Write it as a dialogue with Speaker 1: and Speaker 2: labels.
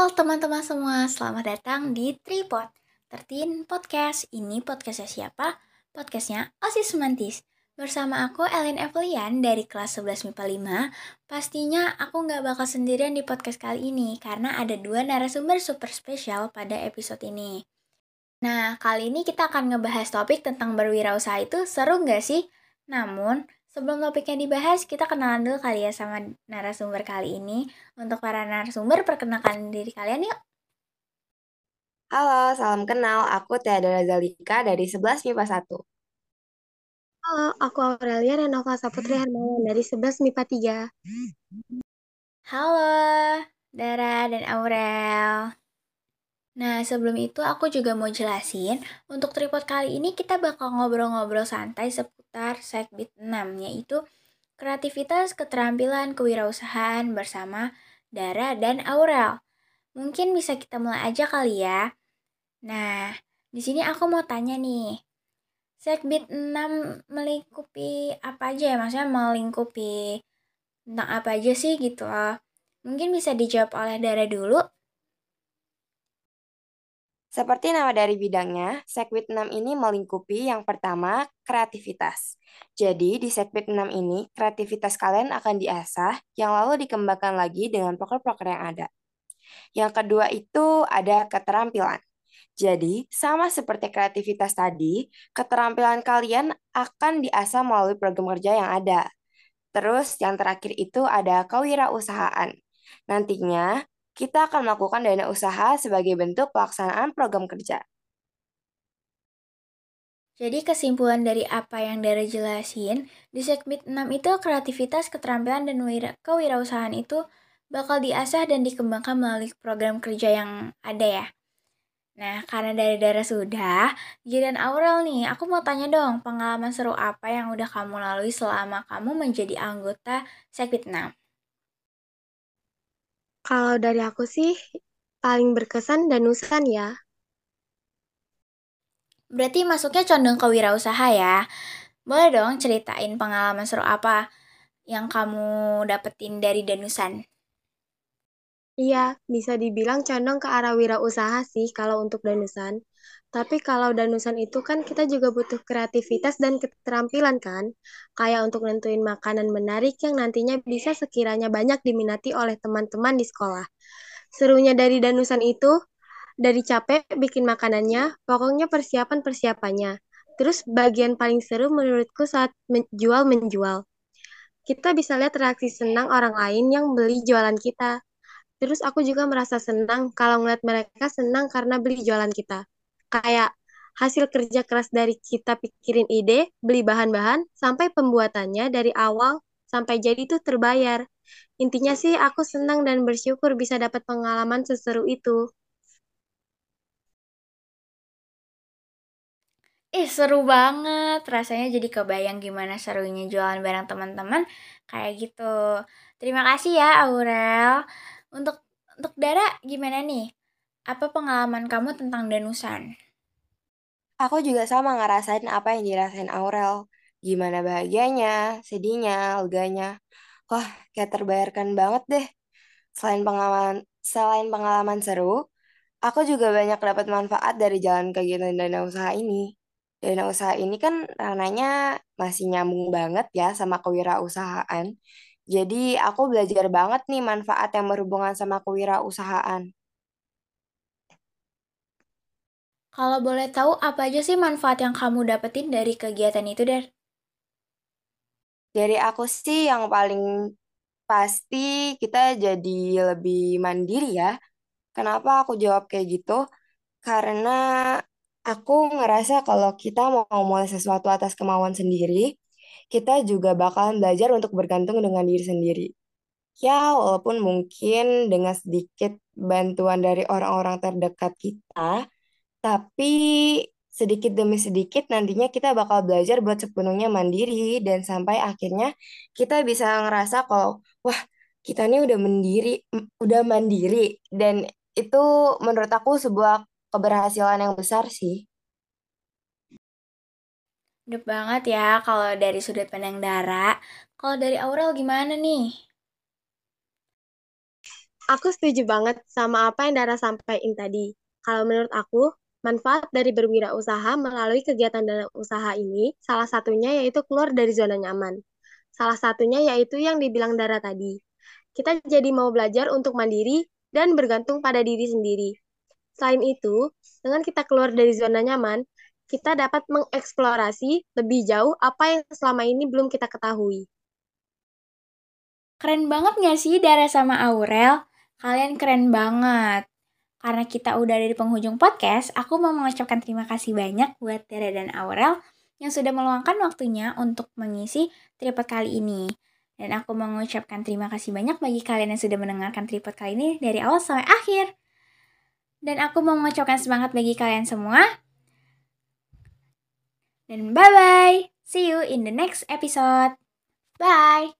Speaker 1: Halo teman-teman semua, selamat datang di Tripod Tertin Podcast. Ini podcastnya siapa? Podcastnya Osis Mantis. Bersama aku Ellen Evelian dari kelas 11 MIPA 5. Pastinya aku nggak bakal sendirian di podcast kali ini karena ada dua narasumber super spesial pada episode ini. Nah, kali ini kita akan ngebahas topik tentang berwirausaha itu seru nggak sih? Namun, Sebelum topiknya dibahas, kita kenalan dulu kali ya sama narasumber kali ini. Untuk para narasumber, perkenalkan diri kalian yuk.
Speaker 2: Halo, salam kenal. Aku Theodora Zalika dari 11 MIPA 1.
Speaker 3: Halo, aku Aurelia Renova Saputri Hermawan dari 11 MIPA
Speaker 1: 3. Halo, Dara dan Aurel. Nah, sebelum itu aku juga mau jelasin, untuk tripod kali ini kita bakal ngobrol-ngobrol santai seputar Segbit 6, yaitu kreativitas, keterampilan, kewirausahaan bersama Dara dan Aurel. Mungkin bisa kita mulai aja kali ya. Nah, di sini aku mau tanya nih. Segbit 6 melingkupi apa aja ya? Maksudnya melingkupi tentang apa aja sih gitu loh. Mungkin bisa dijawab oleh Dara dulu.
Speaker 2: Seperti nama dari bidangnya, Sekwit 6 ini melingkupi yang pertama, kreativitas. Jadi, di Sekwit 6 ini, kreativitas kalian akan diasah, yang lalu dikembangkan lagi dengan proker-proker yang ada. Yang kedua itu ada keterampilan. Jadi, sama seperti kreativitas tadi, keterampilan kalian akan diasah melalui program kerja yang ada. Terus, yang terakhir itu ada kewirausahaan. Nantinya, kita akan melakukan dana usaha sebagai bentuk pelaksanaan program kerja.
Speaker 1: Jadi kesimpulan dari apa yang Dara jelasin, di segmen 6 itu kreativitas, keterampilan, dan kewirausahaan itu bakal diasah dan dikembangkan melalui program kerja yang ada ya. Nah, karena dari Dara sudah, Gideon Aurel nih, aku mau tanya dong, pengalaman seru apa yang udah kamu lalui selama kamu menjadi anggota Sekbit 6?
Speaker 3: Kalau dari aku sih paling berkesan danusan ya.
Speaker 1: Berarti masuknya condong ke wirausaha ya. Boleh dong ceritain pengalaman seru apa yang kamu dapetin dari danusan?
Speaker 3: Iya, bisa dibilang condong ke arah wirausaha sih kalau untuk danusan. Tapi kalau danusan itu kan kita juga butuh kreativitas dan keterampilan kan? Kayak untuk nentuin makanan menarik yang nantinya bisa sekiranya banyak diminati oleh teman-teman di sekolah. Serunya dari danusan itu, dari capek bikin makanannya, pokoknya persiapan-persiapannya. Terus bagian paling seru menurutku saat menjual-menjual. Kita bisa lihat reaksi senang orang lain yang beli jualan kita. Terus aku juga merasa senang kalau ngeliat mereka senang karena beli jualan kita kayak hasil kerja keras dari kita pikirin ide, beli bahan-bahan, sampai pembuatannya dari awal sampai jadi itu terbayar. Intinya sih aku senang dan bersyukur bisa dapat pengalaman seseru itu.
Speaker 1: Ih, seru banget. Rasanya jadi kebayang gimana serunya jualan bareng teman-teman kayak gitu. Terima kasih ya Aurel. Untuk untuk Dara gimana nih? Apa pengalaman kamu tentang danusan?
Speaker 2: Aku juga sama ngerasain apa yang dirasain Aurel. Gimana bahagianya, sedihnya, leganya. Wah, kayak terbayarkan banget deh. Selain pengalaman, selain pengalaman seru, aku juga banyak dapat manfaat dari jalan kegiatan dana usaha ini. Dana usaha ini kan rananya masih nyambung banget ya sama kewirausahaan. Jadi aku belajar banget nih manfaat yang berhubungan sama kewirausahaan.
Speaker 1: Kalau boleh tahu apa aja sih manfaat yang kamu dapetin dari kegiatan itu, Dar?
Speaker 2: Dari aku sih yang paling pasti kita jadi lebih mandiri ya. Kenapa aku jawab kayak gitu? Karena aku ngerasa kalau kita mau mulai sesuatu atas kemauan sendiri, kita juga bakalan belajar untuk bergantung dengan diri sendiri. Ya, walaupun mungkin dengan sedikit bantuan dari orang-orang terdekat kita, tapi sedikit demi sedikit nantinya kita bakal belajar buat sepenuhnya mandiri dan sampai akhirnya kita bisa ngerasa kalau wah kita ini udah mandiri, udah mandiri dan itu menurut aku sebuah keberhasilan yang besar sih.
Speaker 1: Udah banget ya kalau dari sudut pandang Dara. Kalau dari Aurel gimana nih?
Speaker 3: Aku setuju banget sama apa yang Dara sampaikan tadi. Kalau menurut aku, manfaat dari berwirausaha melalui kegiatan dan usaha ini, salah satunya yaitu keluar dari zona nyaman. Salah satunya yaitu yang dibilang Dara tadi. Kita jadi mau belajar untuk mandiri dan bergantung pada diri sendiri. Selain itu, dengan kita keluar dari zona nyaman, kita dapat mengeksplorasi lebih jauh apa yang selama ini belum kita ketahui.
Speaker 1: Keren banget gak sih Dara sama Aurel? Kalian keren banget. Karena kita udah ada di penghujung podcast, aku mau mengucapkan terima kasih banyak buat Tere dan Aurel yang sudah meluangkan waktunya untuk mengisi tripod kali ini. Dan aku mengucapkan terima kasih banyak bagi kalian yang sudah mendengarkan tripod kali ini dari awal sampai akhir. Dan aku mau mengucapkan semangat bagi kalian semua. Dan bye-bye. See you in the next episode. Bye.